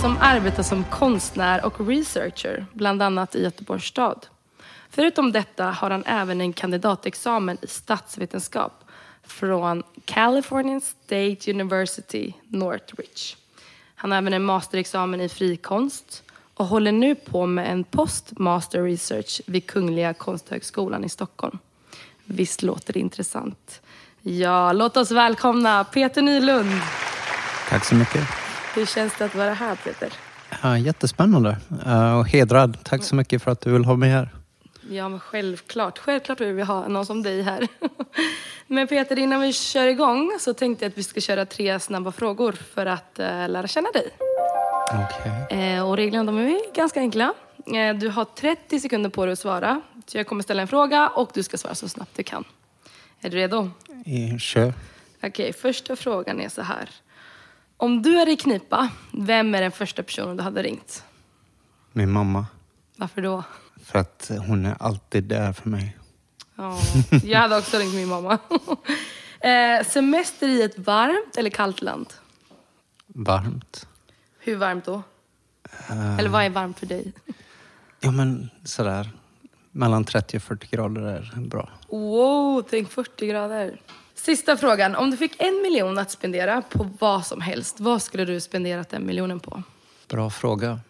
som arbetar som konstnär och researcher, bland annat i Göteborgs stad. Förutom detta har han även en kandidatexamen i statsvetenskap från California State University, Northridge. Han har även en masterexamen i frikonst och håller nu på med en postmaster research vid Kungliga Konsthögskolan i Stockholm. Visst låter det intressant? Ja, låt oss välkomna Peter Nylund. Tack så mycket. Hur känns det att vara här Peter? Ja, jättespännande och hedrad. Tack så mycket för att du vill ha mig här. Ja, men självklart. Självklart vill vi ha någon som dig här. men Peter, innan vi kör igång så tänkte jag att vi ska köra tre snabba frågor för att uh, lära känna dig. Okay. Uh, och reglerna de är ganska enkla. du har 30 sekunder på dig att svara. Så jag kommer ställa en fråga och du ska svara så snabbt du kan. Är du redo? Kör. Okej, okay, första frågan är så här. Om du är i knipa, vem är den första personen du hade ringt? Min mamma. Varför då? För att hon är alltid där för mig. Ja, jag hade också ringt min mamma. eh, semester i ett varmt eller kallt land? Varmt. Hur varmt då? Uh, eller vad är varmt för dig? Ja men sådär, mellan 30 och 40 grader är bra. Wow, tänk 40 grader. Sista frågan. Om du fick en miljon att spendera på vad som helst, vad skulle du spendera den miljonen på? Bra fråga.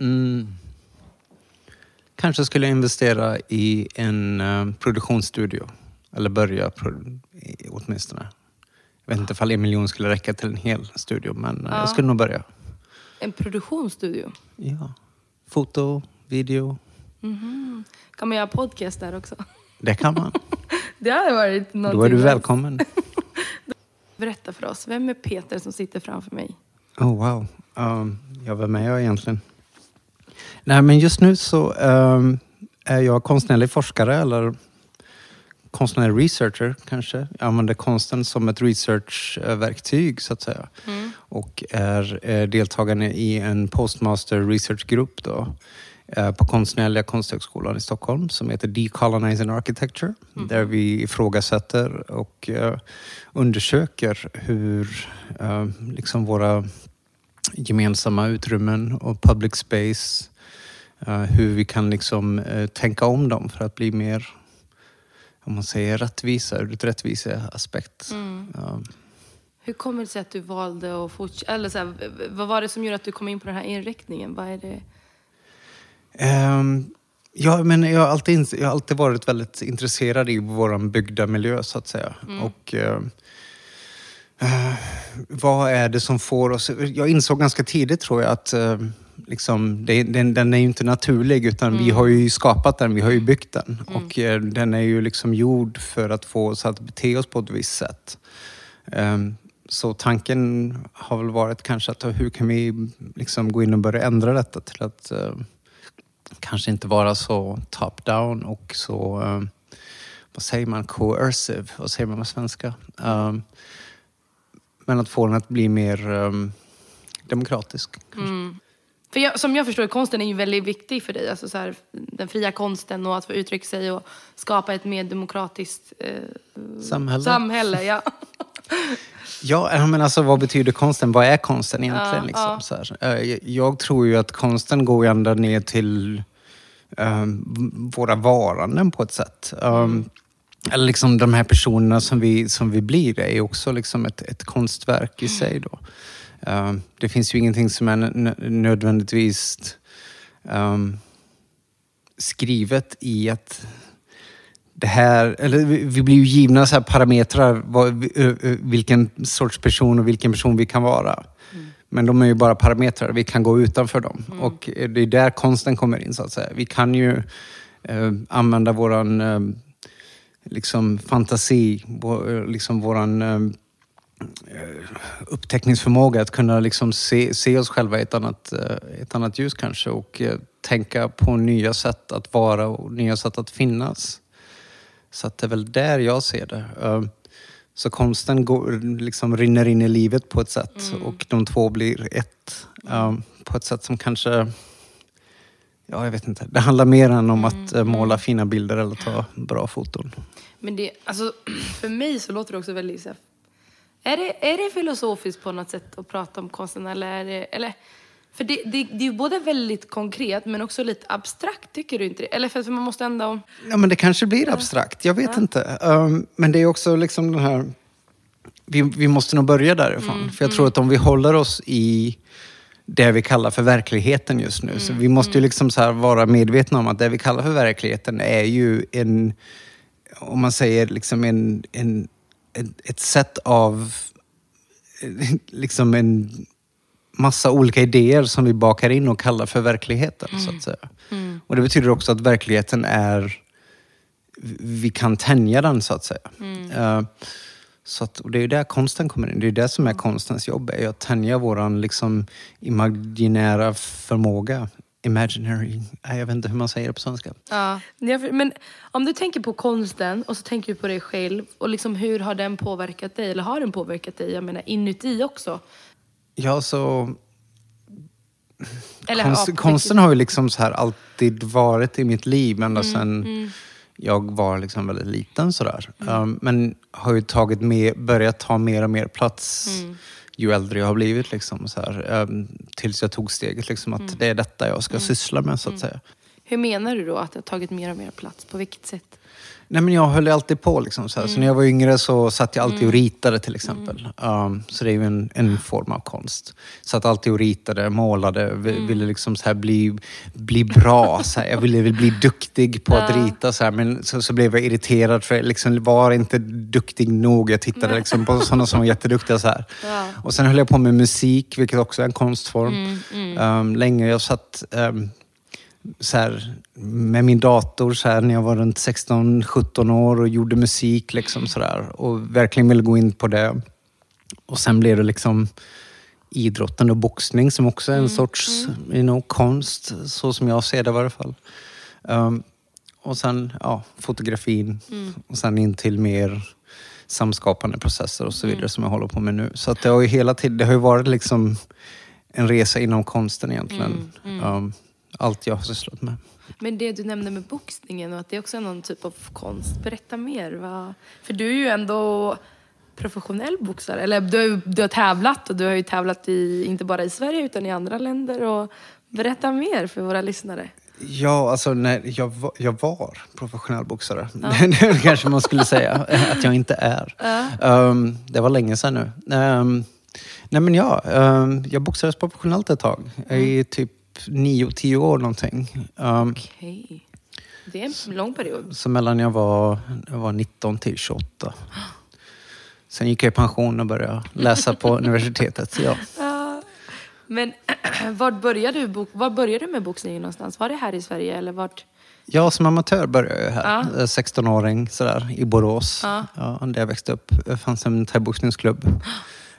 Mm. Kanske skulle jag investera i en uh, produktionsstudio. Eller börja åtminstone. Jag vet inte ifall en miljon skulle räcka till en hel studio, men uh, ja. jag skulle nog börja. En produktionsstudio? Ja. Foto, video. Mm-hmm. Kan man göra podcast där också? Det kan man. Det hade varit någonting. Då är du välkommen. Berätta för oss, vem är Peter som sitter framför mig? Oh wow. Um, ja, vem är jag egentligen? Nej, men just nu så um, är jag konstnärlig forskare eller konstnärlig researcher kanske. Jag använder konsten som ett researchverktyg så att säga. Mm. Och är, är deltagande i en postmaster researchgrupp då på Konstnärliga konsthögskolan i Stockholm som heter Decolonizing Architecture. Mm. Där vi ifrågasätter och uh, undersöker hur uh, liksom våra gemensamma utrymmen och public space, hur vi kan liksom tänka om dem för att bli mer om man säger rättvisa ur ett rättviseaspekt. Mm. Hur kommer det sig att du valde att fortsätta? Eller så här, vad var det som gjorde att du kom in på den här inriktningen? Vad är det? Um, ja, men jag har, alltid, jag har alltid varit väldigt intresserad i vår byggda miljö så att säga. Mm. Och, uh, uh, vad är det som får oss... Jag insåg ganska tidigt tror jag att uh, liksom, det, den, den, är ju inte naturlig utan mm. vi har ju skapat den, vi har ju byggt den. Mm. Och den är ju liksom gjord för att få oss att bete oss på ett visst sätt. Um, så tanken har väl varit kanske att hur kan vi liksom gå in och börja ändra detta till att kanske inte vara så top-down och så, um, vad säger man, coercive, vad säger man på svenska? Um, men att få den att bli mer um, demokratisk. Mm. För jag, som jag förstår konsten är ju väldigt viktig för dig. Alltså så här, den fria konsten och att få uttrycka sig och skapa ett mer demokratiskt eh, samhälle. samhälle ja. Ja, men alltså vad betyder konsten? Vad är konsten egentligen? Ja, liksom, ja. Så här. Eh, jag tror ju att konsten går ända ner till um, våra varanden på ett sätt. Um, eller liksom de här personerna som vi, som vi blir är också liksom ett, ett konstverk i sig. Då. Um, det finns ju ingenting som är nödvändigtvis skrivet i att det här, eller vi blir ju givna så här parametrar, vad, vilken sorts person och vilken person vi kan vara. Mm. Men de är ju bara parametrar, vi kan gå utanför dem. Mm. Och det är där konsten kommer in så att säga. Vi kan ju eh, använda våran eh, liksom fantasi, vår, liksom våran eh, upptäckningsförmåga, att kunna liksom se, se oss själva i ett annat, eh, ett annat ljus kanske och eh, tänka på nya sätt att vara och nya sätt att finnas. Så att det är väl där jag ser det. Eh, Så konsten går, liksom rinner in i livet på ett sätt och de två blir ett. eh, På ett sätt som kanske, ja jag vet inte, det handlar mer än om att eh, måla fina bilder eller ta bra foton. Men det, alltså, för mig så låter det också väldigt så här, är det, är det filosofiskt på något sätt att prata om konsten eller är det, eller, för det, det, det är ju både väldigt konkret men också lite abstrakt, tycker du inte det? Eller för att man måste ändå... Ja, men det kanske blir abstrakt. Jag vet inte. Um, men det är också liksom den här... Vi, vi måste nog börja därifrån. för jag tror att om vi håller oss i det vi kallar för verkligheten just nu. Så vi måste ju liksom så vara medvetna om att det vi kallar för verkligheten är ju en... Om man säger liksom en, en, ett sätt av... Liksom en massa olika idéer som vi bakar in och kallar för verkligheten. så att säga. Och det betyder också att verkligheten är... Vi kan tänja den så att säga. Eh, så att, och det är ju där konsten kommer in. Det är det som är konstens jobb, är att tänja våran liksom imaginära förmåga. Imaginary, jag vet inte hur man säger det på svenska. Ja. Men om du tänker på konsten och så tänker du på dig själv och liksom hur har den påverkat dig? Eller har den påverkat dig? Jag menar inuti också. Ja, så Eller, konst, ja, konsten har ju liksom så här alltid varit i mitt liv ända Mm, sedan jag var liksom väldigt liten. Sådär. Mm. Um, men har ju tagit med, börjat ta mer och mer plats Mm. ju äldre jag har blivit. Liksom, så här, um, tills jag tog steget liksom, att Mm. det är detta jag ska syssla med så att säga. Hur menar du då att det har tagit mer och mer plats? På vilket sätt? Nej, men jag höll alltid på. Liksom, så, så när jag var yngre så satt jag alltid och ritade till exempel. Um, så det är ju en, en form av konst. Satt alltid och ritade, målade, vi- ville liksom så här bli, bli bra. Så här. Jag ville väl bli duktig på att rita. Så här. Men så, så blev jag irriterad för jag liksom var inte duktig nog. Jag tittade liksom på sådana som var jätteduktiga. Så här. Och sen höll jag på med musik, vilket också är en konstform. Um, länge. Jag satt um, så här, med min dator så här, när jag var runt 16-17 år och gjorde musik. Liksom, så där, och verkligen ville gå in på det. Och sen blev det liksom idrotten och boxning som också är en sorts You know, konst, så som jag ser det i varje fall. Um, och sen ja, fotografin och sen in till mer samskapande processer och så vidare som jag håller på med nu. Så att det har ju hela tiden, det har ju varit liksom en resa inom konsten egentligen. Um, allt jag har sysslat med. Men det du nämnde med boxningen och att det också är någon typ av konst. Berätta mer. Va? För du är ju ändå professionell boxare. Eller du, du har tävlat och du har ju tävlat i, inte bara i Sverige utan i andra länder. Och berätta mer för våra lyssnare. Ja, alltså när jag, var, jag var professionell boxare. det kanske man skulle säga att jag inte är. Um, det var länge sedan nu. Um, nej men ja, um, jag boxades professionellt ett tag. I typ nio, tio år någonting. Um, Okej. Det är en lång period. Så mellan jag var, jag var 19 till 28. Sen gick jag i pension och började läsa på universitetet. Ja. Men var började, du, var började du med boxningen någonstans? Var det här i Sverige eller vart? Jag som amatör började jag här. Ja. Eh, 16-åring sådär, i Borås. Ja. Ja, där jag växte upp. Det fanns en thaiboxningsklubb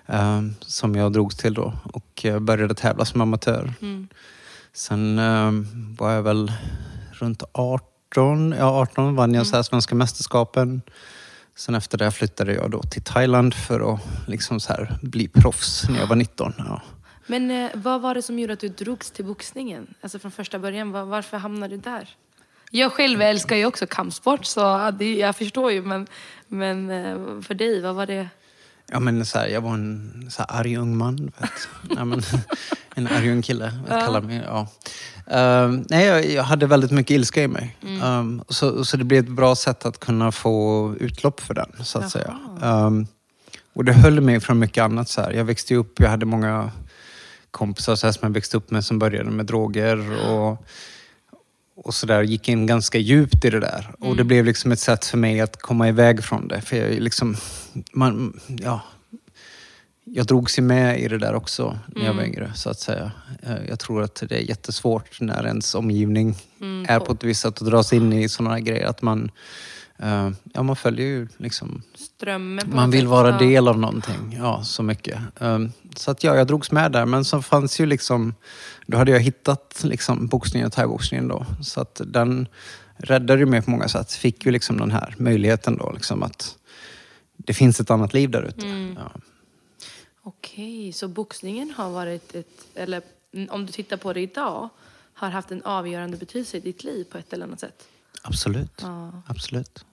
eh, som jag drogs till då och eh, började tävla som amatör. Mm. Sen eh, var jag väl runt 18, ja 18 vann jag Mm. så här svenska mästerskapen. Sen efter det flyttade jag då till Thailand för att liksom så här bli proffs när jag var 19. Ja. Men eh, vad var det som gjorde att du drogs till boxningen? Alltså från första början, var, varför hamnade du där? Jag själv älskar ju också kampsport så ja, det, jag förstår ju men, men eh, för dig, vad var det? Ja men så här, jag var en så här, arg ung man. Vet. ja, men, en arg ung kille, kallar mig. Ja. Ehm, nej, jag, jag hade väldigt mycket ilska i mig. Ehm, så, så det blev ett bra sätt att kunna få utlopp för den, så att säga. Ehm, och det höll mig från mycket annat. Så här. Jag växte upp, jag hade många kompisar så här, som jag växte upp med som började med droger. Och, och så där gick in ganska djupt i det där. Och det blev liksom ett sätt för mig att komma iväg från det. För jag liksom, man, ja, jag drogs ju med i det där också när jag var yngre, så att säga. Eh, Jag tror att det är jättesvårt när ens omgivning är på ett visst sätt att dras in i sådana här grejer. Att man, eh, ja, man följer ju liksom Strömmen man vill sätt. vara Ja. del av någonting, ja så mycket. Um, så att ja, jag drogs med där. Men så fanns ju liksom, då hade jag hittat liksom boxningen och thaiboxningen då. Så att den räddade ju mig på många sätt. Fick ju liksom den här möjligheten då liksom att det finns ett annat liv där ute. Mm. Ja. Okej, så boxningen har varit ett, eller mm, om du tittar på det idag, har haft en avgörande betydelse i ditt liv på ett eller annat sätt? Absolut, Ja. absolut.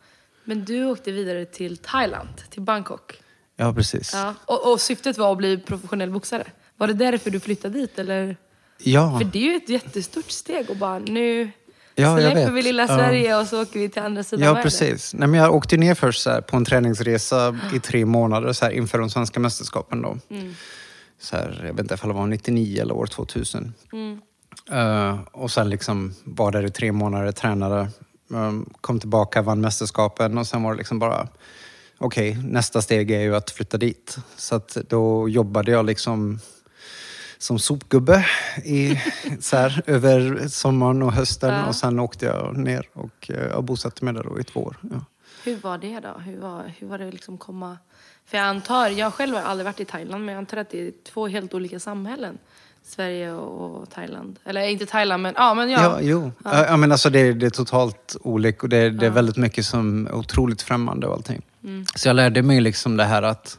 Men du åkte vidare till Thailand, till Bangkok. Ja, precis. Ja. Och, och syftet var att bli professionell boxare. Var det därför du flyttade dit eller? Ja, För det är ju ett jättestort steg och bara nu ja släpper vi lilla Ja. Sverige och så åker vi till andra sidan Ja, världen. precis. Nej, men jag åkte ner först så här, på en träningsresa i tre månader så här, inför de svenska mästerskapen. Då. Mm. Så här, jag vet inte ifall det var 99 eller år 2000. Mm. Eh, och sen liksom var där i tre månader, tränade, kom tillbaka, vann mästerskapen och sen var det liksom bara okej, nästa steg är ju att flytta dit. Så att då jobbade jag liksom som sopgubbe i, så här, över sommaren och hösten Ja. och sen åkte jag ner och uh, bosatte mig där då i två år. Ja. Hur var det då? Hur var, hur var det liksom komma... För jag antar, jag själv har aldrig varit i Thailand, men jag antar att det är två helt olika samhällen. Sverige och Thailand. Eller inte Thailand, men ja, men ja. Ja, jo. Ja. Ja, men alltså det, det är totalt olikt och det, det är väldigt mycket som är otroligt främmande och allting. Så jag lärde mig liksom det här att,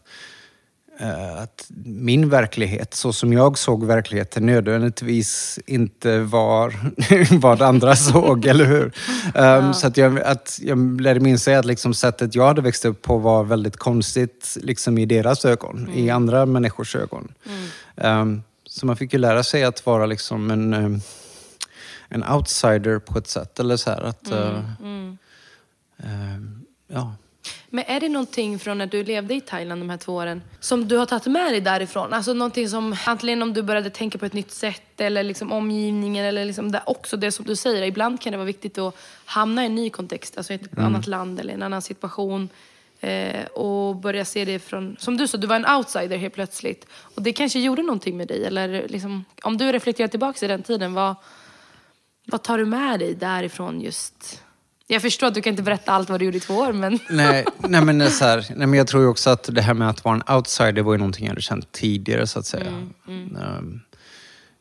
eh, att min verklighet, så som jag såg verkligheten, nödvändigtvis inte var vad andra såg, eller hur? Um, Så att jag, att jag lärde mig inse att liksom sättet jag hade växt upp på var väldigt konstigt liksom i deras ögon, i andra människors ögon. Um, så man fick ju lära sig att vara liksom en, um, en outsider på ett sätt. Eller så här att... uh, um, ja. Men är det någonting från när du levde i Thailand de här två åren som du har tagit med dig därifrån? Alltså någonting som, antingen om du började tänka på ett nytt sätt eller liksom omgivningen eller liksom det, också det som du säger, ibland kan det vara viktigt att hamna i en ny kontext, alltså i ett annat land eller en annan situation eh, och börja se det från, som du sa, du var en outsider helt plötsligt och det kanske gjorde någonting med dig eller liksom, om du reflekterar tillbaka i den tiden, vad, vad tar du med dig därifrån just? Jag förstår att du kan inte berätta allt vad du gjorde i två år, men... Nej, nej, men det är så här, nej, men jag tror ju också att det här med att vara en outsider var ju någonting jag hade känt tidigare så att säga. Um,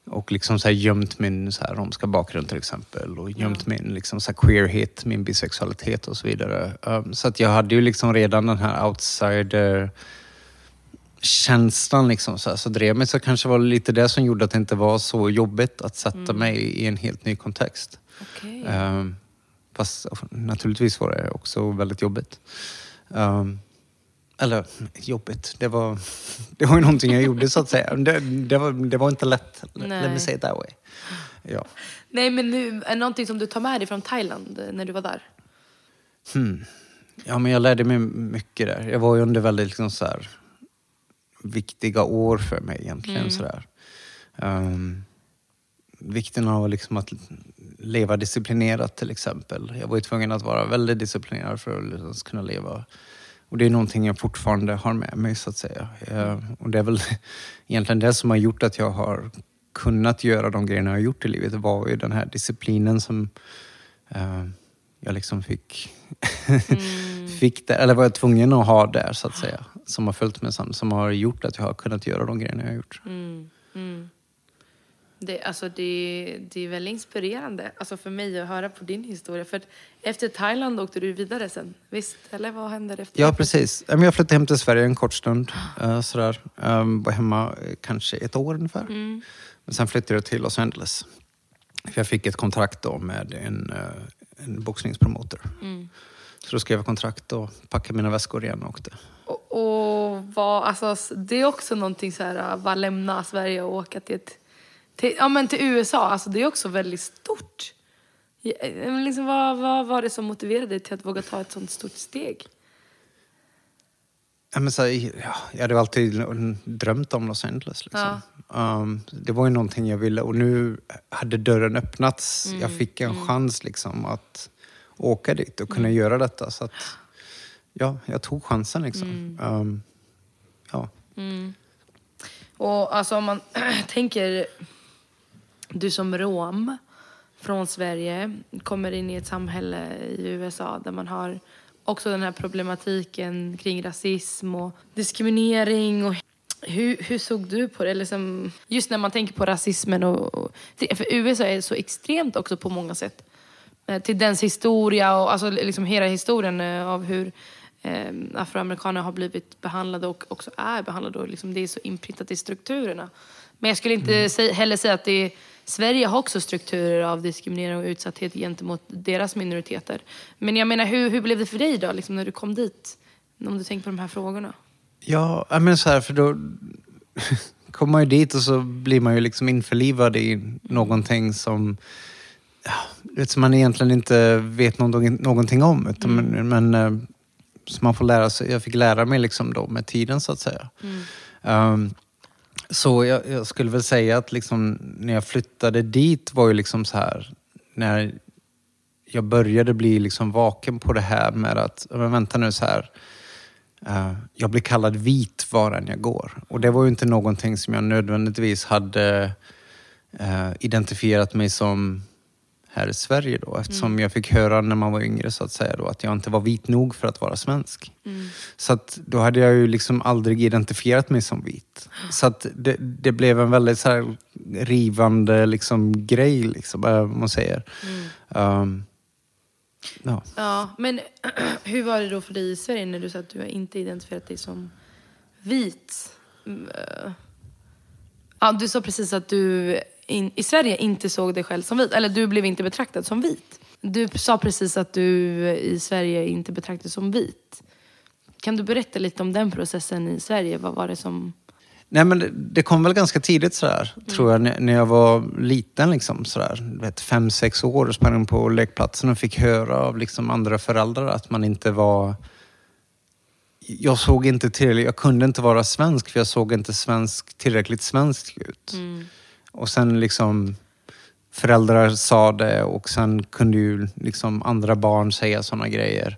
och liksom så här gömt min så här, romska bakgrund till exempel och gömt min liksom så queerhet, min bisexualitet och så vidare. Um, så att jag hade ju liksom redan den här outsider känslan liksom så, här, så drev mig så kanske var det lite det som gjorde att det inte var så jobbigt att sätta mig i en helt ny kontext. Okej. Um, fast naturligtvis var det också väldigt jobbigt. Um, eller jobbigt, det var, det var ju någonting jag gjorde så att säga. Det, det, var, det var inte lätt. Let Nej. me say it that way. Ja. Nej, men nu, är det någonting som du tar med dig från Thailand eh, när du var där? ja, men jag lärde mig mycket där. Jag var ju under väldigt liksom så här, viktiga år för mig egentligen. Sådär. Um, vikten av liksom att leva disciplinerat till exempel. Jag var ju tvungen att vara väldigt disciplinerad för att liksom kunna leva. Och det är någonting jag fortfarande har med mig så att säga. Eh, och det är väl egentligen det som har gjort att jag har kunnat göra de grejerna jag har gjort i livet. Det var ju den här disciplinen som eh, jag liksom fick, fick där, eller var jag tvungen att ha där så att säga. Som har följt med sen, som har gjort att jag har kunnat göra de grejerna jag har gjort. Det, alltså det, det är väldigt inspirerande alltså för mig att höra på din historia. För att efter Thailand åkte du vidare sen, visst? Eller vad hände efter Ja, precis. Jag flyttade hem till Sverige en kort stund. Uh, sådär. Um, var hemma eh, kanske ett år ungefär. Men sen flyttade jag till Los Angeles. För jag fick ett kontrakt då med en, eh, en boxningspromoter. Så då skrev jag kontrakt och packade mina väskor igen och åkte. Och, och vad, alltså, det är också någonting så här, bara lämna Sverige och åka till, ett, till, ja, men till USA. Alltså, det är också väldigt stort. Ja, men Liksom, vad, vad var det som motiverade dig till att våga ta ett sånt stort steg? Ja, men så, ja, jag hade alltid drömt om Los Angeles. Liksom. Um, det var ju någonting jag ville och nu hade dörren öppnats. Jag fick en chans liksom, att åka dit och kunna göra detta. Så att, ja, jag tog chansen liksom. Um, ja. Och alltså om man tänker, du som rom från Sverige kommer in i ett samhälle i USA där man har också den här problematiken kring rasism och diskriminering. Och hur, hur såg du på det? Liksom, just när man tänker på rasismen. Och, och, för USA är så extremt också på många sätt. Eh, till dens historia och alltså liksom hela historien eh, av hur eh, afroamerikaner har blivit behandlade och också är behandlade. Och liksom det är så inprintat i strukturerna. Men jag skulle inte mm. heller säga att det är, Sverige har också strukturer av diskriminering och utsatthet gentemot deras minoriteter. Men jag menar, hur, hur blev det för dig då, liksom, när du kom dit? Om du tänker på de här frågorna. Ja, men så här, för då kommer man ju dit och så blir man ju liksom införlivad i någonting som, ja, som man egentligen inte vet någonting, om. Utan, mm. men, men eh, så man får lära sig, jag fick lära mig liksom då med tiden så att säga. Mm. Um, så jag, jag, skulle väl säga att liksom, när jag flyttade dit var ju liksom så här, när jag började bli liksom vaken på det här med att, men vänta nu så här, uh, jag blir kallad vit var än jag går. Och det var ju inte någonting som jag nödvändigtvis hade uh, identifierat mig som här i Sverige då eftersom mm. jag fick höra när man var yngre så att säga då att jag inte var vit nog för att vara svensk. Mm. Så att då hade jag ju liksom aldrig identifierat mig som vit. Så att det, det blev en väldigt så här rivande liksom grej liksom, äh, man säger. Mm. Um, ja. ja, men hur var det då för dig i Sverige när du sa att du inte identifierat dig som vit? Mm, äh. Ja, du sa precis att du in, i Sverige inte såg dig själv som vit. Eller du blev inte betraktad som vit. Du sa precis att du i Sverige inte betraktades som vit. Kan du berätta lite om den processen i Sverige? Vad var det som... Nej men det, kom väl ganska tidigt sådär, mm. tror jag, när jag var liten. Liksom, sådär, vet, fem, sex år och sprang på lekplatsen och fick höra av liksom, andra föräldrar att man inte var... Jag såg inte tillräckligt, jag kunde inte vara svensk för jag såg inte svensk, tillräckligt svensk ut. Mm. Och sen liksom föräldrar sa det och sen kunde ju liksom andra barn säga sådana grejer.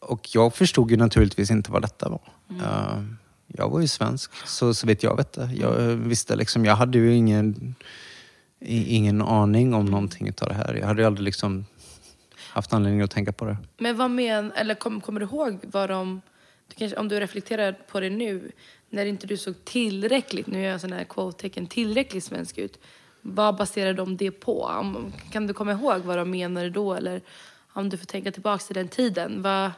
Och jag förstod ju naturligtvis inte vad detta var. Mm. Uh, jag var ju svensk, så, så vet jag vet det. Jag visste liksom, jag hade ju ingen, ingen aning om någonting av det här. Jag hade ju aldrig liksom haft anledning att tänka på det. Men vad men, eller kom, kommer du ihåg vad de, kanske, om du reflekterar på det nu, när inte du såg tillräckligt, nu gör jag sådana här quote-tecken, tillräckligt svensk ut. Vad baserade de det på? Kan du komma ihåg vad de menade då? Eller om du får tänka tillbaka till den tiden. Vad,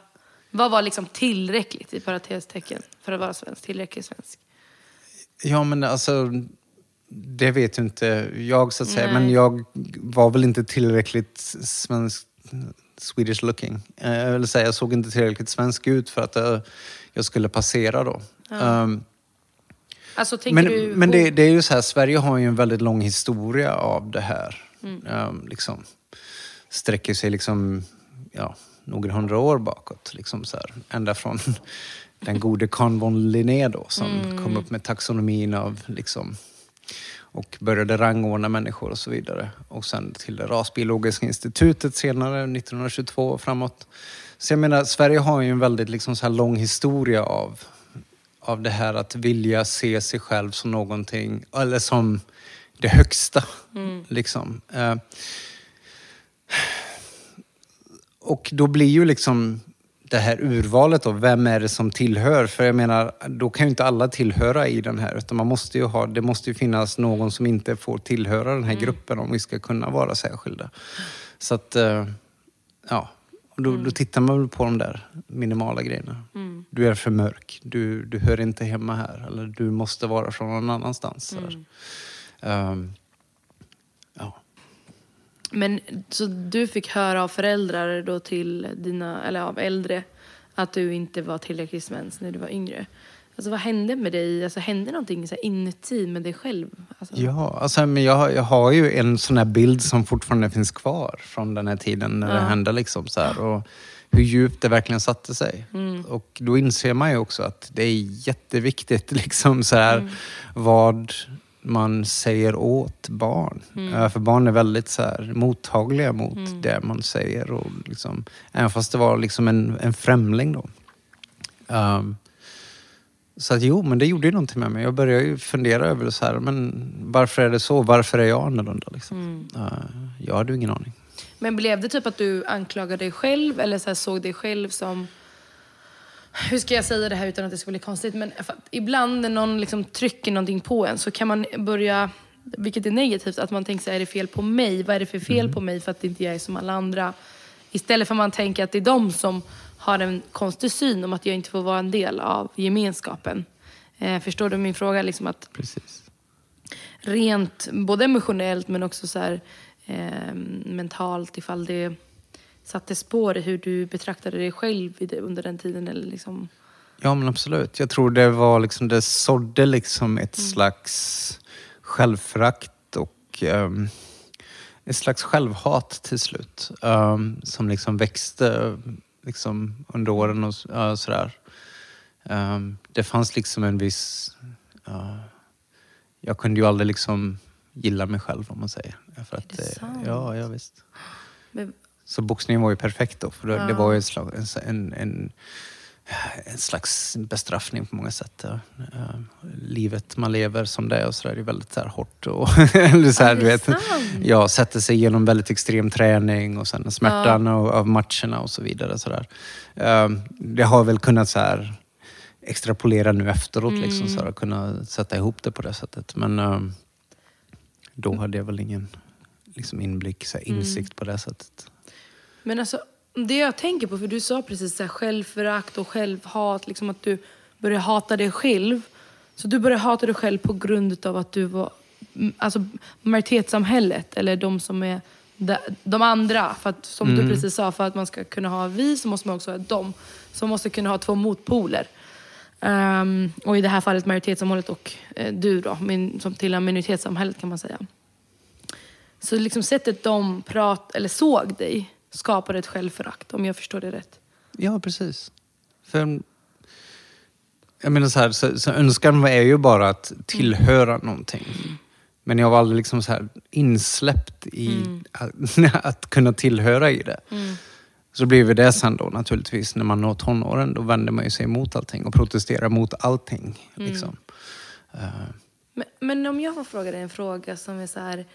vad var liksom tillräckligt, i parentestecken, för att vara svensk? Tillräckligt svensk? Ja, men alltså... Det vet ju inte jag så att säga, Nej. men jag var väl inte tillräckligt svensk, Swedish looking. Eh, jag vill säga, jag såg inte tillräckligt svensk ut för att eh, jag skulle passera då. Um, alltså, men du... men det, det, är ju så här, Sverige har ju en väldigt lång historia av det här. Mm. Um, liksom, sträcker sig liksom, ja, några hundra år bakåt. Liksom så här. Ända från den gode Carl von Linné då, som mm. kom upp med taxonomin av liksom, och började rangordna människor och så vidare. Och sen till det rasbiologiska institutet senare, 1922 och framåt. Så jag menar, Sverige har ju en väldigt liksom så här lång historia av av det här att vilja se sig själv som någonting, eller som det högsta. Mm. Liksom. Eh, och då blir ju liksom det här urvalet då, vem är det som tillhör? För jag menar, då kan ju inte alla tillhöra i den här, utan man måste ju ha, det måste ju finnas någon som inte får tillhöra den här mm. gruppen om vi ska kunna vara särskilda. Så att, eh, ja. Och då, mm. då tittar man väl på de där minimala grejerna. Mm. Du är för mörk, du, du hör inte hemma här. Eller du måste vara från någon annanstans. Um. Men så du fick höra av föräldrar då till dina, eller av äldre, att du inte var tillräckligt svensk när du var yngre? Alltså vad hände med dig? Alltså, hände någonting så inuti med dig själv? Alltså... Ja, alltså, men jag, jag har ju en sån här bild som fortfarande finns kvar från den här tiden när ja. det hände. Liksom, så här, och hur djupt det verkligen satte sig. Mm. Och då inser man ju också att det är jätteviktigt liksom, så här, mm. vad man säger åt barn. Mm. För barn är väldigt så här, mottagliga mot mm. det man säger. Och liksom, även fast det var liksom en, en främling då. Um, så att jo, men det gjorde ju någonting med mig. Jag började ju fundera över det så här, men varför är det så? Varför är jag annorlunda? Liksom? Mm. Uh, jag hade ju ingen aning. Men blev det typ att du anklagade dig själv eller så här, såg dig själv som... Hur ska jag säga det här utan att det ska bli konstigt? Men ibland när någon liksom trycker någonting på en så kan man börja, vilket är negativt, att man tänker så här, är det fel på mig? Vad är det för fel på mig för att inte jag är som alla andra? Istället för att man tänker att det är de som har en konstig syn om att jag inte får vara en del av gemenskapen. Eh, förstår du min fråga? Liksom att Precis. rent, både emotionellt men också så här, eh, mentalt ifall det satte spår i hur du betraktade dig själv det, under den tiden. Eller liksom, Ja men absolut. Jag tror det var liksom, det sådde liksom ett slags självförakt och um, ett slags självhat till slut. Um, som liksom växte liksom under åren och ja, sådär. Um, det fanns liksom en viss... ja, jag kunde ju aldrig liksom gilla mig själv om man säger. För att, det eh, sant? Ja, ja visst. men, Så boxningen var ju perfekt då, för det, det var ju slags, en, en, en slags bestraffning på många sätt. Eh, livet man lever som det är och så där, är väldigt så här hårt. Och, eller så här, är du det vet, ja, sätter sig igenom väldigt extrem träning och sen smärtan av, av matcherna och så vidare. Så där. Eh, det har väl kunnat så här extrapolera nu efteråt, liksom, så här, kunna sätta ihop det på det sättet. Men eh, då hade jag väl ingen liksom, inblick, så här, insikt på det sättet. Men alltså, det jag tänker på, för du sa precis så här, självförakt och självhat, liksom att du började hata dig själv. Så du började hata dig själv på grund av att du var, mm, alltså majoritetssamhället, eller de som är de, andra. För att, som du precis sa, för att man ska kunna ha vi så måste man också ha dem. Så man måste kunna ha två motpoler. Ehm, och i det här fallet majoritetssamhället och eh, du då, min, som tillhör minoritetssamhället kan man säga. Så liksom sättet de prat, eller såg dig skapade ett självförakt, om jag förstår det rätt. Ja, precis. För, jag menar så här, så, så önskan är ju bara att tillhöra någonting. Men jag var aldrig liksom så här insläppt i att, att kunna tillhöra i det. Så blir det sen då naturligtvis när man når tonåren. Då vänder man ju sig emot allting och protesterar mot allting. Liksom. Eh, Men, men om jag får fråga dig en fråga som är så här.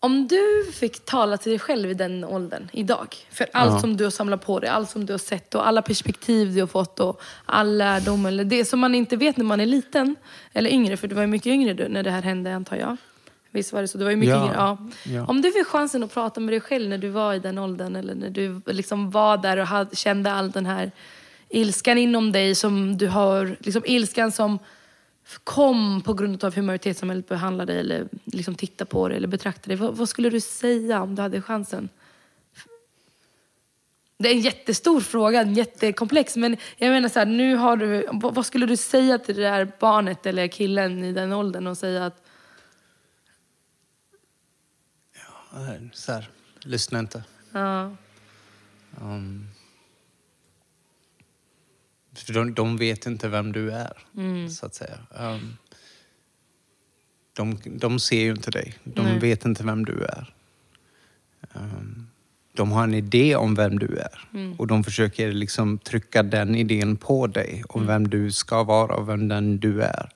Om du fick tala till dig själv i den åldern, idag, för allt Ja. som du har samlat på dig, allt som du har sett och alla perspektiv du har fått och all lärdom, eller det som man inte vet när man är liten, eller yngre, för du var ju mycket yngre du, när det här hände antar jag. Visst var det så? Du var ju mycket Ja. yngre. Ja. Ja. Om du fick chansen att prata med dig själv när du var i den åldern, eller när du liksom var där och hade, kände all den här ilskan inom dig, som du har, liksom ilskan som kom på grund av hur majoritetssamhället behandlade dig eller liksom titta på dig eller betrakta dig. Vad, vad skulle du säga om du hade chansen? Det är en jättestor fråga, en jättekomplex. Men jag menar så här, nu har du, vad, vad skulle du säga till det där barnet eller killen i den åldern och säga att så här, lyssna inte. ja, Um, för de, de vet inte vem du är, så att säga. Um, de, de ser ju inte dig. De Nej. vet inte vem du är. Um, de har en idé om vem du är. Och de försöker liksom trycka den idén på dig om vem du ska vara och vem den du är.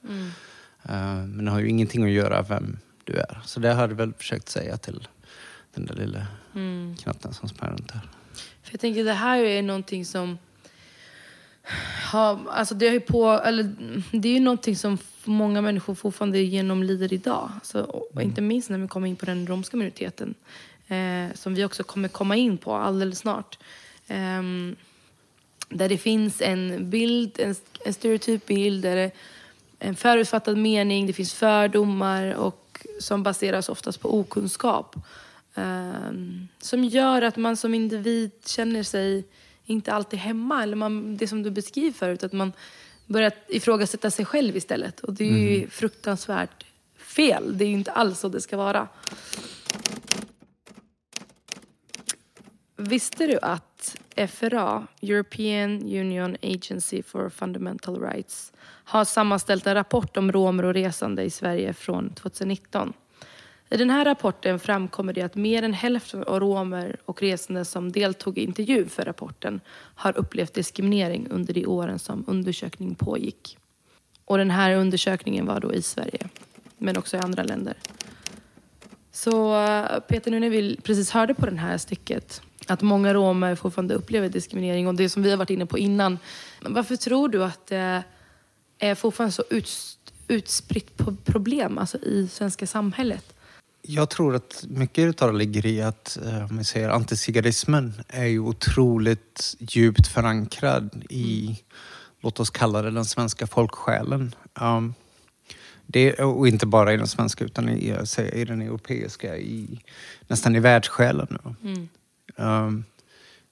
Uh, men det har ju ingenting att göra vem du är. Så det har jag väl försökt säga till den där lilla knatten som sprang runt här. För jag tänker det här är någonting som har, alltså det, är ju på, eller, det är ju någonting som många människor fortfarande genomlider idag. Alltså, och inte minst när vi kommer in på den romska minoriteten. Eh, som vi också kommer komma in på alldeles snart. Ehm, där det finns en bild, en, en stereotyp bild, där det, en förutfattad mening, det finns fördomar och som baseras oftast på okunskap. Ehm, som gör att man som individ känner sig inte alltid hemma. Eller man, det som du beskriver förut, att man börjar ifrågasätta sig själv istället. Och det är ju fruktansvärt fel. Det är ju inte alls så det ska vara. Visste du att FRA, European Union Agency for Fundamental Rights, har sammanställt en rapport om romer och resande i Sverige från 2019? I den här rapporten framkommer det att mer än hälften av romer och resande som deltog i intervju för rapporten har upplevt diskriminering under de åren som undersökningen pågick. Och den här undersökningen var då i Sverige, men också i andra länder. Så eh, Peter, nu när vi precis hörde på det här stycket att många romer fortfarande upplever diskriminering och det som vi har varit inne på innan. Varför tror du att det är fortfarande så utspritt problem alltså i svenska samhället? Jag tror att mycket av det ligger i att eh, om vi säger antizigarismen är ju otroligt djupt förankrad i, låt oss kalla det den svenska folksjälen. Um, det, och inte bara i den svenska utan i, i den europeiska, i, nästan i världssjälen. Mm. Um,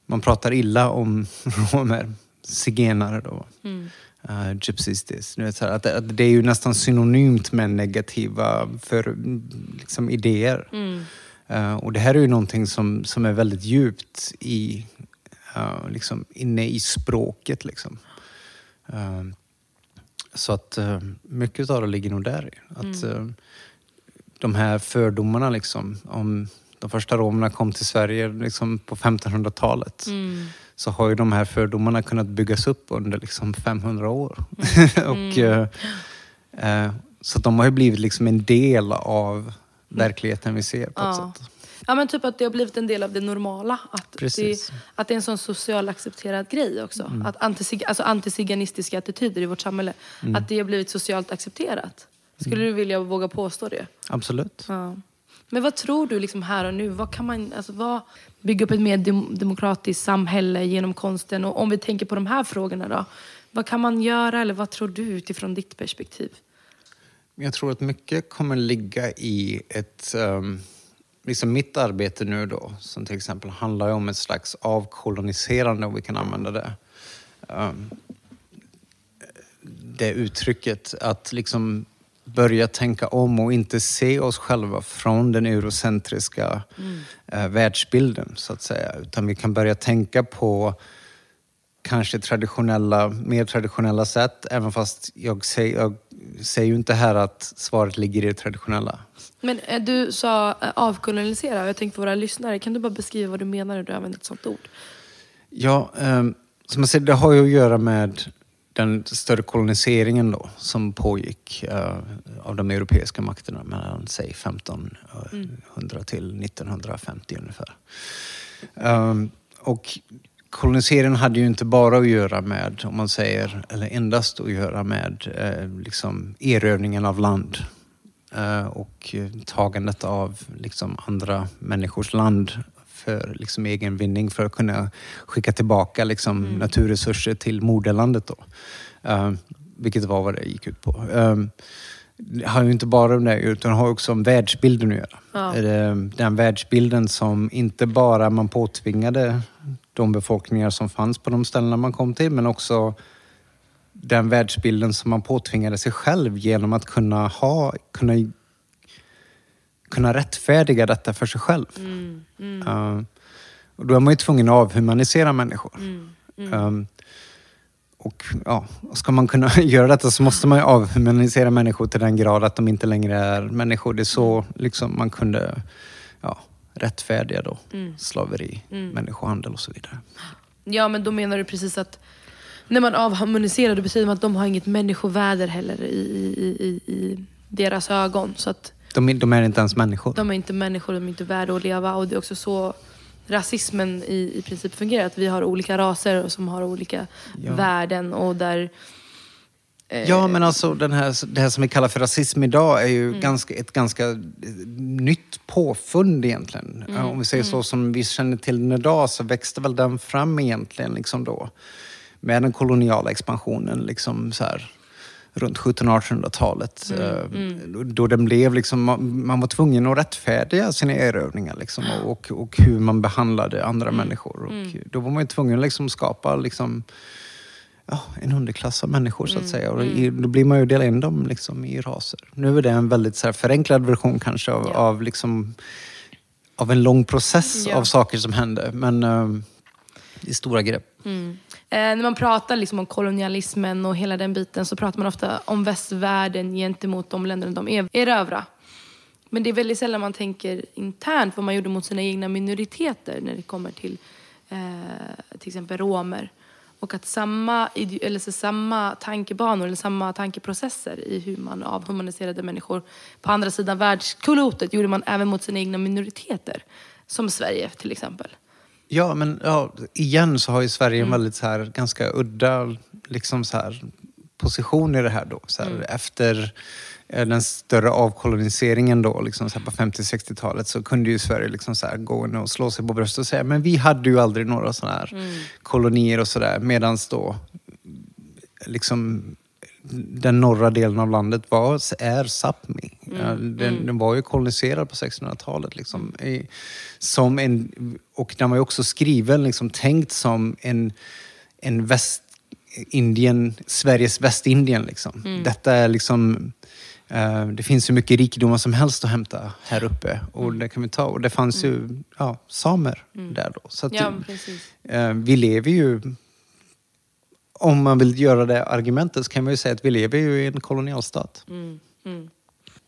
man pratar illa om romer, zigenare då. Mm. Uh, gypsies this. vet, så här, att, att, det är ju nästan synonymt med negativa för, liksom, idéer. Mm. Uh, och det här är ju någonting som, som är väldigt djupt i, uh, liksom, inne i språket. Liksom. Uh, så att mycket av det ligger nog där. Att, mm. de här fördomarna liksom, om de första romerna kom till Sverige liksom på 1500-talet. Mm. Så har ju de här fördomarna kunnat byggas upp under liksom 500 år. Mm. och, mm. eh, så de har ju blivit liksom en del av verkligheten vi ser på ja. ett sätt. Ja men typ att det har blivit en del av det normala. Att, det, att det är en sån social accepterad grej också. Mm. Att antisig, alltså antisiganistiska attityder i vårt samhälle. Mm. Att det har blivit socialt accepterat. Skulle mm. du vilja våga påstå det? Absolut. Ja. Men vad tror du liksom här och nu? Vad kan man alltså, vad, bygga upp ett mer demokratiskt samhälle genom konsten? Och om vi tänker på de här frågorna då. Vad kan man göra eller vad tror du utifrån ditt perspektiv? Jag tror att mycket kommer ligga i ett... Um, liksom mitt arbete nu då, som till exempel handlar om ett slags avkoloniserande, om vi kan använda det. Um, det uttrycket att liksom börja tänka om och inte se oss själva från den eurocentriska mm. eh, världsbilden, så att säga. Utan vi kan börja tänka på kanske traditionella, mer traditionella sätt, även fast jag säger, jag säger ju inte här att svaret ligger i det traditionella. Men eh, du sa eh, avkolonisera, jag tänkte för våra lyssnare, kan du bara beskriva vad du menar när du använder ett sånt ord? Ja, eh, som jag säger, det har ju att göra med den större koloniseringen då, som pågick uh, av de europeiska makterna mellan säg 1500 mm. Eh, till 1950 ungefär. Um, och koloniseringen hade ju inte bara att göra med, om man säger, eller endast att göra med uh, liksom erövringen av land uh, och tagandet av liksom andra människors land för liksom egen vinning för att kunna skicka tillbaka liksom mm. naturresurser till moderlandet. Då. Uh, vilket var vad det gick ut på. Uh, det har ju inte bara om det utan har också om världsbilden att göra. Ja. Den världsbilden som inte bara man påtvingade de befolkningar som fanns på de ställena man kom till men också den världsbilden som man påtvingade sig själv genom att kunna ha, kunna kunna rättfärdiga detta för sig själv. Mm, mm. Uh, och då är man ju tvungen att avhumanisera människor. Mm, um, och ja, ska man kunna göra detta så måste man ju avhumanisera människor till den grad att de inte längre är människor. Det är så mm. liksom, man kunde ja, rättfärdiga då, mm. slaveri, människohandel och så vidare. Ja, men då menar du precis att när man avharmoniserar det betyder att de har inget människovärde heller i, i, i, i deras ögon. Så att de, de, är inte ens människor. De är inte människor, de är inte värda att leva. Och det är också så rasismen i, i princip fungerar. Att vi har olika raser som har olika ja. värden och där... Eh... Ja, men alltså den här, det här som vi kallar för rasism idag är ju mm. ganska, ett ganska nytt påfund egentligen. Mm. Om vi säger så mm. som vi känner till den idag så växte väl den fram egentligen liksom då. Med den koloniala expansionen liksom så här runt 1700-1800-talet. Mm, eh, mm. Då den blev liksom, man var tvungen att rättfärdiga sina erövringar liksom, och, och hur man behandlade andra mm. människor. Och mm. Då var man tvungen att liksom skapa liksom, ja, en underklass av människor så att mm, säga. Och då blir man ju dela in dem liksom, i raser. Nu är det en väldigt så här, förenklad version kanske av, ja. av, liksom, av en lång process ja. av saker som hände. Men det i stora grepp. Mm. Eh, när man pratar liksom om kolonialismen och hela den biten så pratar man ofta om västvärlden gentemot de länder de erövrar. Men det är väldigt sällan man tänker internt vad man gjorde mot sina egna minoriteter när det kommer till eh, till exempel romer. Och att samma, eller så samma tankebanor eller samma tankeprocesser i hur man avhumaniserade människor på andra sidan världsklotet gjorde man även mot sina egna minoriteter. Som Sverige till exempel. Ja, men ja, igen så har ju Sverige Mm. en väldigt så här, ganska udda liksom så här, position i det här då. Så här, Mm. Efter eh, den större avkoloniseringen då, liksom så här på 50-60-talet, så kunde ju Sverige liksom så här gå in och slå sig på bröstet och säga men vi hade ju aldrig några sådana här Mm. kolonier och sådär. Medan då liksom den norra delen av landet var, är Sápmi. Ja, den, den var ju koloniserad på 1600-talet. Liksom, i, som en, och den var ju också skriven, liksom, tänkt som en, en Västindien, Sveriges Västindien. Liksom. Detta är liksom... eh, det finns ju mycket rikedomar som helst att hämta här uppe. Och det kan vi ta. Och det fanns ju ja, samer där då. Så att Ja. Eh, vi lever ju, om man vill göra det argumentet, så kan man ju säga att vi lever ju i en kolonialstat. Mm, mm.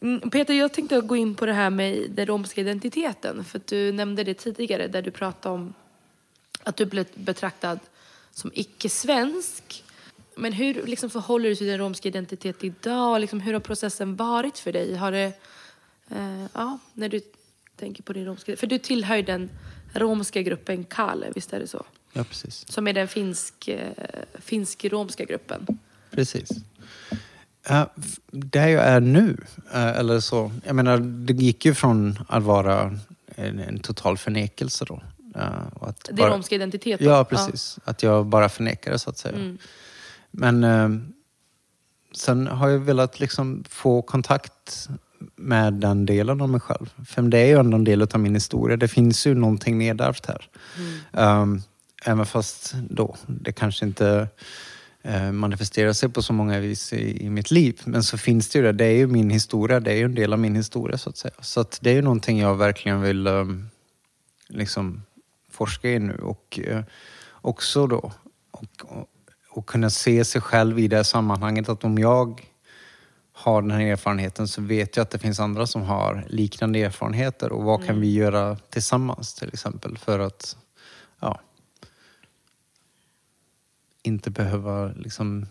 mm, Peter, jag tänkte gå in på det här med den romska identiteten. För att du nämnde det tidigare där du pratade om att du blev betraktad som icke-svensk. Men hur liksom, förhåller du dig till den romska identiteten idag? Liksom, hur har processen varit för dig? Har det, eh, ja, när du tänker på din romska... För du tillhör ju den romska gruppen Kale, visst är det så? Ja, precis. Som är den finsk, eh, finsk-romska gruppen. Precis. Uh, där jag är nu, eh, eller så, jag menar, det gick ju från att vara en, en total förnekelse då. och att Din bara- romska identitet? då? Ja, precis. Att jag bara förnekade så att säga. Mm. Men eh, sen har jag velat liksom få kontakt med den delen av mig själv. För det är ju ändå en del av min historia. Det finns ju någonting nedärvt här. Um, även fast då det kanske inte eh, manifesterar sig på så många vis i, i mitt liv. Men så finns det ju det. Det är ju min historia. Det är ju en del av min historia så att säga. Så att det är ju någonting jag verkligen vill um, liksom forska i nu. Och eh, också då och, och, och kunna se sig själv i det sammanhanget. Att om jag har den här erfarenheten så vet jag att det finns andra som har liknande erfarenheter. Och vad kan vi göra tillsammans till exempel för att ja, inte behöva liksom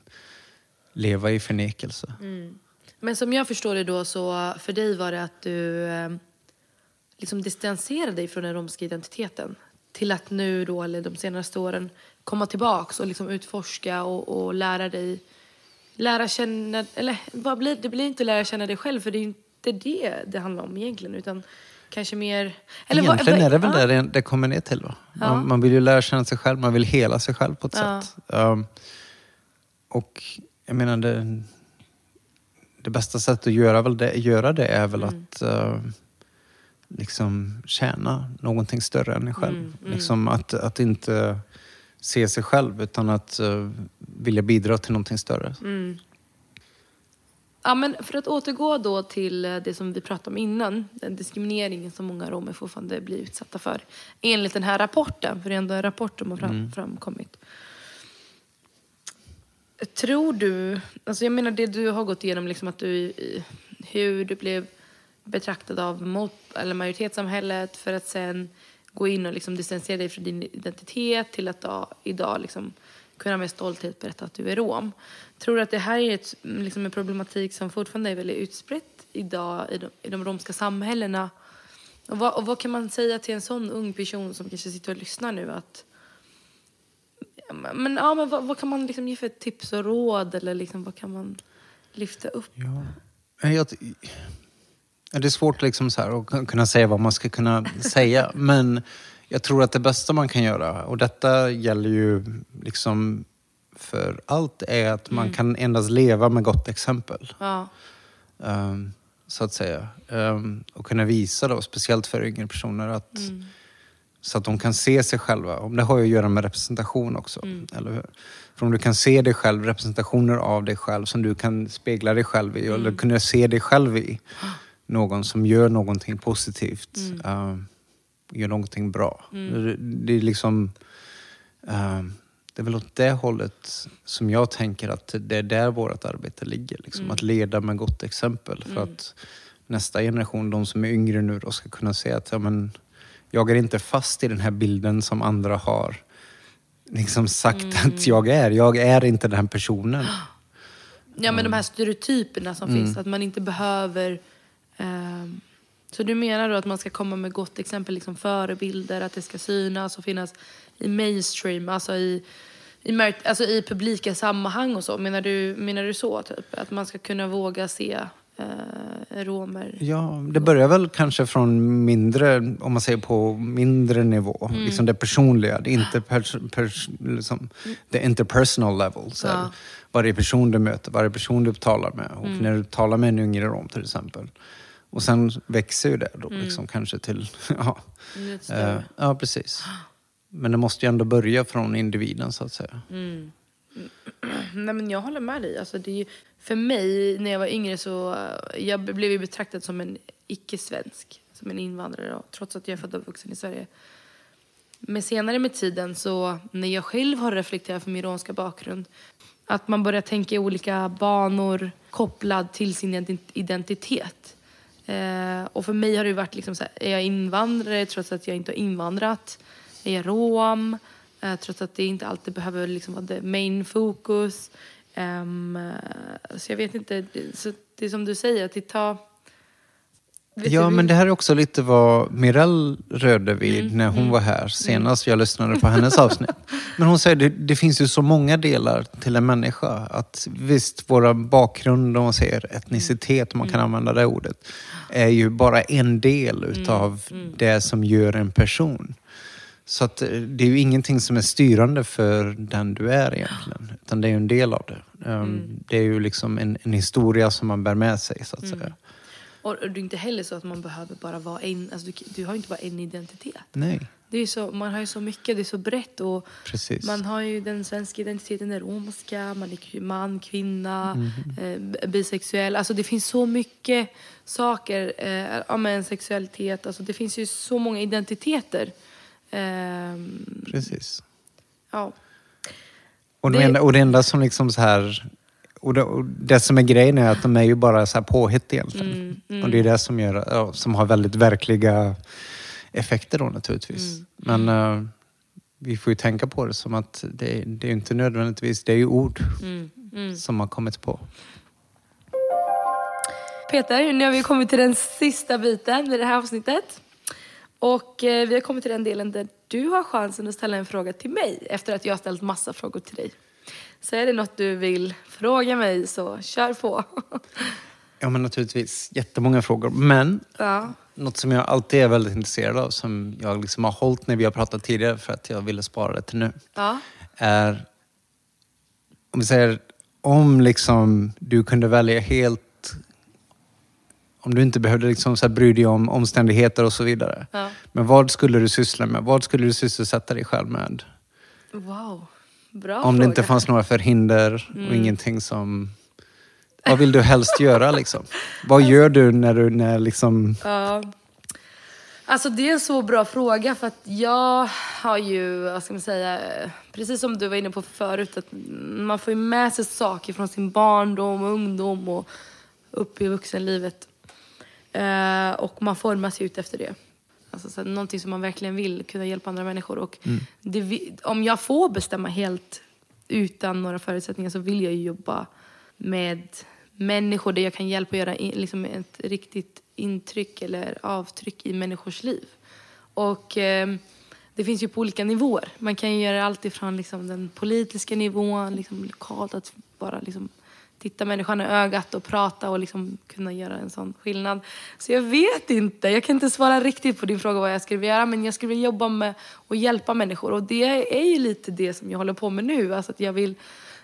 leva i förnekelse. Mm. Men som jag förstår det då så för dig var det att du ehm, liksom distanserade dig från den romska identiteten till att nu då, eller de senaste åren, komma tillbaks och liksom utforska och, och lära dig, lära känna, eller vad blir, det blir inte lära känna dig själv för det är inte det det handlar om egentligen utan kanske mer... Eller Egentligen vad- är det väl ja. det, det kommer ner till. Va? Ja. Man, man vill ju lära känna sig själv, man vill hela sig själv på ett Ja. sätt. Um, och jag menar, det, det bästa sättet att göra, väl det, göra det är väl Mm. att uh, liksom tjäna någonting större än en själv. Mm, Liksom att, att inte se sig själv utan att uh, vilja bidra till någonting större. Mm. Ja, men för att återgå då till eh, det som vi pratade om innan, den diskrimineringen som många romer fortfarande blir utsatta för. Enligt den här rapporten, för det är ändå en rapport som har fram, framkommit. Tror du, alltså jag menar det du har gått igenom, liksom att du, hur du blev betraktad av mot, eller majoritetssamhället för att sen gå in och liksom distansera dig från din identitet till att då, idag liksom kunna med stolthet berätta att du är rom. Tror du att det här är ett, liksom en problematik som fortfarande är väldigt utspritt idag i de, i de romska samhällena? Och vad, och vad kan man säga till en sån ung person som kanske sitter och lyssnar nu att men, ja, men vad, vad kan man liksom ge för tips och råd eller liksom, vad kan man lyfta upp? Ja. Jag, det är svårt liksom så här att kunna säga vad man ska kunna säga. Men jag tror att det bästa man kan göra, och detta gäller ju liksom för allt, är att man kan endast leva med gott exempel. Ja. ehm, så att säga. Ehm, och kunna visa då, speciellt för yngre personer, att, så att de kan se sig själva. Om det har ju att göra med representation också. Eller hur? För om du kan se dig själv, representationer av dig själv som du kan spegla dig själv i, eller kunna se dig själv i någon som gör någonting positivt, ehm, gör någonting bra. Det, det är liksom... ehm, det är väl åt det hållet som jag tänker att det är där vårt arbete ligger. Liksom, Att leda med gott exempel. För att nästa generation, de som är yngre nu, då, ska kunna se att ja, men, jag är inte fast i den här bilden som andra har liksom sagt att jag är. Jag är inte den personen. Ja men de här stereotyperna som finns, att man inte behöver... ehm, så du menar då att man ska komma med gott exempel, liksom förebilder, att det ska synas och finnas i mainstream, alltså i, i, alltså i publika sammanhang och så? Menar du, menar du så? Typ? Att man ska kunna våga se eh, romer? Ja, det börjar väl kanske från mindre, om man säger på mindre nivå. Mm. Liksom det personliga, det, är inte pers, liksom, det interpersonal level. Så. Ja. Varje person du möter, varje person du talar med. Och Mm. när du talar med en yngre rom till exempel. Och sen växer ju det då Mm. liksom kanske till... ja, eh, ja, precis. Men det måste ju ändå börja från individen så att säga. Mm. Nej men jag håller med dig. Alltså, det är ju, för mig när jag var yngre så eh, jag blev ju betraktad som en icke-svensk. Som en invandrare trots att jag är född och uppvuxen i Sverige. Men senare med tiden så när jag själv har reflekterat för min romska bakgrund att man börjar tänka i olika banor kopplad till sin ident- identitet. Eh, och för mig har det varit liksom så här, är jag invandrare trots att jag inte har invandrat? Är jag rom? Eh, trots att det inte alltid behöver liksom vara the main fokus. Eh, så jag vet inte, det- så det är som du säger, att det tar... Ja, men det här är också lite vad Mirelle rörde vid Mm, när hon var här senast jag lyssnade på hennes avsnitt. Men hon säger det, det finns ju så många delar till en människa. Att visst, våra bakgrund, om man säger etnicitet, om man kan Mm. använda det ordet, är ju bara en del utav Mm, det som gör en person. Så att eh, det är ju ingenting som är styrande för den du är egentligen. Utan det är ju en del av det. Mm. Det är ju liksom en, en historia som man bär med sig så att säga. Och det är inte heller så att man behöver bara vara en, alltså du, du har inte bara en identitet. Nej, Det är så, man har ju så mycket, det är så brett och precis. man har ju den svenska identiteten, den romska, man är man, kvinna, Mhm. eh, bisexuell. Alltså det finns så mycket saker, eh, ja men sexualitet, alltså det finns ju så många identiteter. Ehm, Precis. ja. Och det, Det- enda, och det enda som liksom så här... Och det, och det som är grejen är att de är ju bara så här påhitt egentligen. Mm, mm. Och det är det som, gör, ja, som har väldigt verkliga effekter då naturligtvis. Mm. Men eh, vi får ju tänka på det som att det, det är inte nödvändigtvis, det är ju ord Mm, mm. som har kommit på. Peter, nu har vi kommit till den sista biten i det här avsnittet. Och eh, vi har kommit till den delen där du har chansen att ställa en fråga till mig efter att jag har ställt massa frågor till dig. Så är det något du vill fråga mig så kör på. Ja men naturligtvis jättemånga frågor. Men ja. något som jag alltid är väldigt intresserad av, som jag liksom har hållit när vi har pratat tidigare för att jag ville spara det till nu. Ja. är, om vi säger, om liksom du kunde välja helt, om du inte behövde liksom så här bry dig om omständigheter och så vidare. ja. Men vad skulle du syssla med? Vad skulle du sysselsätta dig själv med? Wow. Bra om fråga. det inte fanns några förhinder och Mm. ingenting som... Vad vill du helst göra liksom? Vad gör du när du, när liksom... Ja. Alltså det är en så bra fråga för att jag har ju, vad ska man säga, precis som du var inne på förut, att man får ju med sig saker från sin barndom och ungdom och upp i vuxenlivet. Eh, och man formas ju ut efter det. Alltså så här, någonting som man verkligen vill, kunna hjälpa andra människor. Och det, vi- om jag får bestämma helt utan några förutsättningar så vill jag jobba med människor där jag kan hjälpa och göra in, liksom ett riktigt intryck eller avtryck i människors liv. Och eh, det finns ju på olika nivåer. Man kan ju göra allt ifrån liksom den politiska nivån, liksom lokalt, att bara liksom titta människan i ögat och prata och liksom kunna göra en sån skillnad. Så jag vet inte, jag kan inte svara riktigt på din fråga vad jag skulle vilja göra, men jag skulle vilja jobba med att hjälpa människor. Och det är ju lite det som jag håller på med nu. Alltså att jag vill,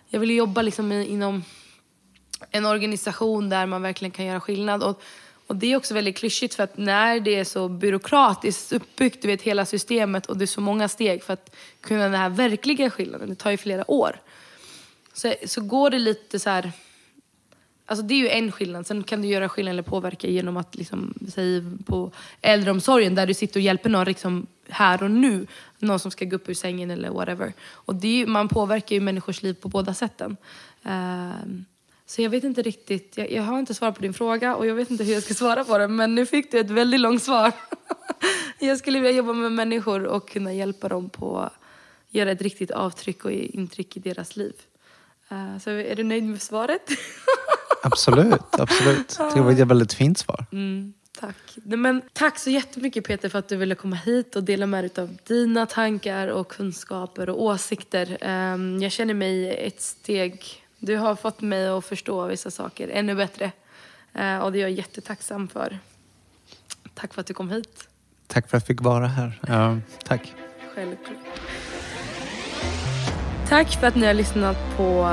jag vill jobba liksom inom en organisation där man verkligen kan göra skillnad. Och, och det är också väldigt klyschigt för att när det är så byråkratiskt uppbyggt, du vet hela systemet och det är så många steg för att kunna den här verkliga skillnaden, det tar ju flera år. Så, så går det lite så här, alltså det är ju en skillnad, sen kan du göra skillnad eller påverka genom att liksom, säg på äldreomsorgen där du sitter och hjälper någon liksom här och nu, någon som ska gå upp ur sängen eller whatever. Och det är ju, man påverkar ju människors liv på båda sätten. Ehm, så jag vet inte riktigt, jag, jag har inte svarat på din fråga och jag vet inte hur jag ska svara på den men nu fick du ett väldigt långt svar. jag skulle vilja jobba med människor och kunna hjälpa dem på göra ett riktigt avtryck och intryck i deras liv. Uh, så är du nöjd med svaret? absolut, absolut. Det var ett väldigt fint svar. Mm, tack. Men, tack så jättemycket Peter för att du ville komma hit och dela med dig av dina tankar och kunskaper och åsikter. Um, jag känner mig ett steg... Du har fått mig att förstå vissa saker ännu bättre. Uh, och det är jag jättetacksam för. Tack för att du kom hit. Tack för att jag fick vara här. Uh, tack. Självklart. Tack för att ni har lyssnat på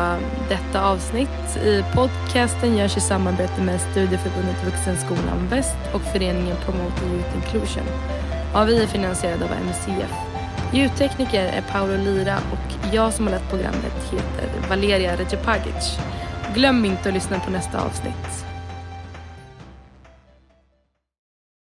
detta avsnitt. I podcasten görs i samarbete med Studieförbundet Vuxenskolan Väst och föreningen Promoting Youth Inclusion. Ja, vi är finansierade av MCF. Ljudtekniker är Paolo Lira och jag som har lett programmet heter Valeria Recepagic. Glöm inte att lyssna på nästa avsnitt.